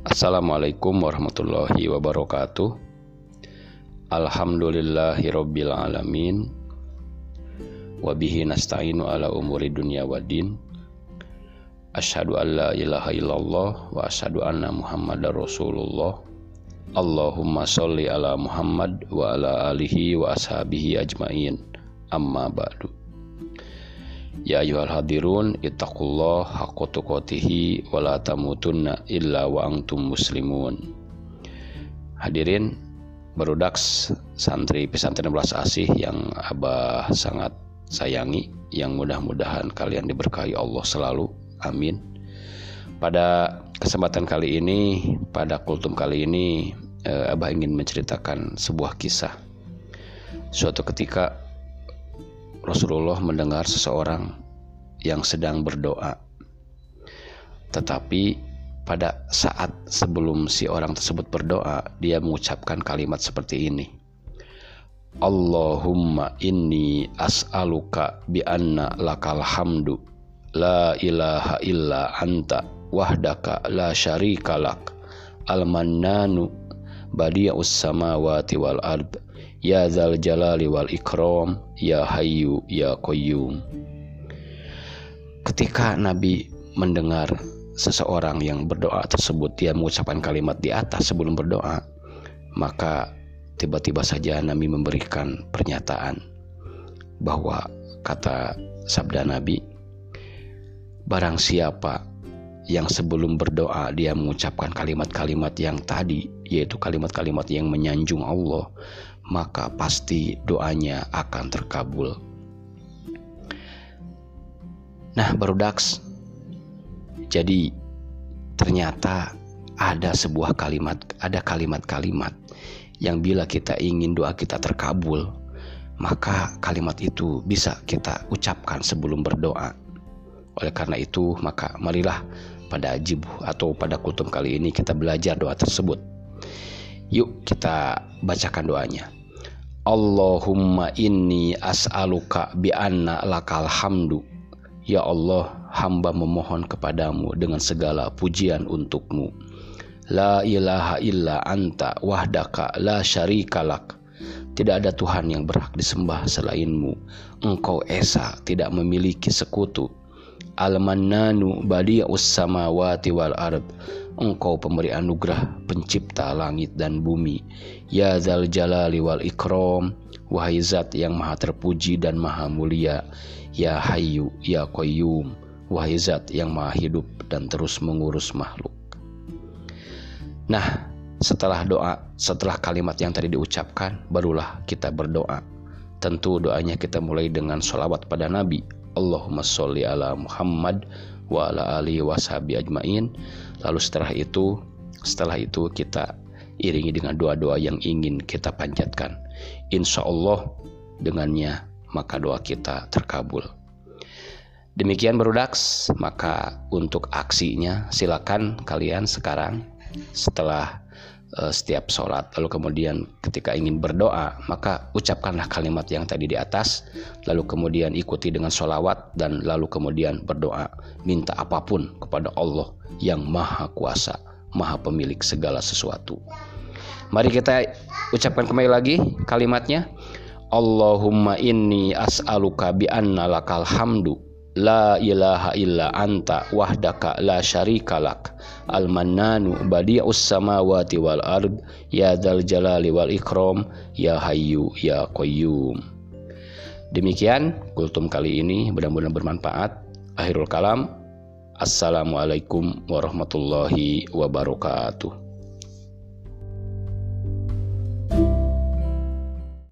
Assalamualaikum warahmatullahi wabarakatuh. Alhamdulillahirabbil alamin. Wabihi nasta'inu ala umuri dunya waddin Asyhadu an la ilaha illallah wa asyhadu anna Muhammadar Rasulullah. Allahumma sholli ala Muhammad wa ala alihi wa ashabihi ajmain. Amma ba'du Ya ayuhal hadirun ittaqullah haqqa tuqatih wa la tamutunna illa wa antum muslimun. Hadirin berudaks santri pesantren belas asih yang Abah sangat sayangi yang mudah-mudahan kalian diberkahi Allah selalu. Amin. Pada kesempatan kali ini, pada kultum kali ini eh, Abah ingin menceritakan sebuah kisah. Suatu ketika Rasulullah mendengar seseorang yang sedang berdoa. Tetapi pada saat sebelum si orang tersebut berdoa, dia mengucapkan kalimat seperti ini. Allahumma inni as'aluka bi anna lakal hamdu la ilaha illa anta wahdaka la syarika lak al-mannanu badi'us samawati wal ard Ya zal jalali wal ikram Ya hayyu ya qayyum. Ketika Nabi mendengar seseorang yang berdoa tersebut Dia mengucapkan kalimat di atas sebelum berdoa Maka tiba-tiba saja Nabi memberikan pernyataan Bahwa kata sabda Nabi Barang siapa yang sebelum berdoa dia mengucapkan kalimat-kalimat yang tadi yaitu kalimat-kalimat yang menyanjung Allah maka pasti doanya akan terkabul. Nah, baru daks. Jadi ternyata ada sebuah kalimat, ada kalimat-kalimat yang bila kita ingin doa kita terkabul, maka kalimat itu bisa kita ucapkan sebelum berdoa. Oleh karena itu, maka marilah pada jibuh atau pada kultum kali ini kita belajar doa tersebut. Yuk kita bacakan doanya. Allahumma inni as'aluka bi anna lakal hamdu. Ya Allah, hamba memohon kepadamu dengan segala pujian untukmu. La ilaha illa anta wahdaka la syarikalak. Tidak ada Tuhan yang berhak disembah selainmu. Engkau Esa tidak memiliki sekutu. Al-Mannanu badi'us samawati wal ard. Engkau pemberi anugerah pencipta langit dan bumi. Ya zal jalali wal ikram Wahai zat yang maha terpuji dan maha mulia. Ya hayu ya qayyum Wahai zat yang maha hidup dan terus mengurus makhluk. Nah setelah doa Setelah kalimat yang tadi diucapkan Barulah kita berdoa. Tentu doanya kita mulai dengan sholawat pada Nabi Allahumma sholli ala Muhammad wa ala ali washabi ajmain. Lalu setelah itu setelah itu kita iringi dengan doa-doa yang ingin kita panjatkan. Insya Allah dengannya maka doa kita terkabul. Demikian berudaks maka untuk aksinya silakan kalian sekarang setelah uh, setiap sholat. Lalu kemudian ketika ingin berdoa maka ucapkanlah kalimat yang tadi di atas. Lalu kemudian ikuti dengan sholawat dan lalu kemudian berdoa. Minta apa pun kepada Allah yang maha kuasa maha pemilik segala sesuatu. Mari kita ucapkan kembali lagi kalimatnya. Allahumma inni as'aluka bi anna lakal hamdu La ilaha illa anta wahdaka la syarikalak Al-mannanu badi'us samawati wal ard. Ya dal jalali wal ikram. Ya hayyu ya qayyum. Demikian kultum kali ini. Mudah-mudahan bermanfaat. Akhirul kalam. Assalamualaikum warahmatullahi wabarakatuh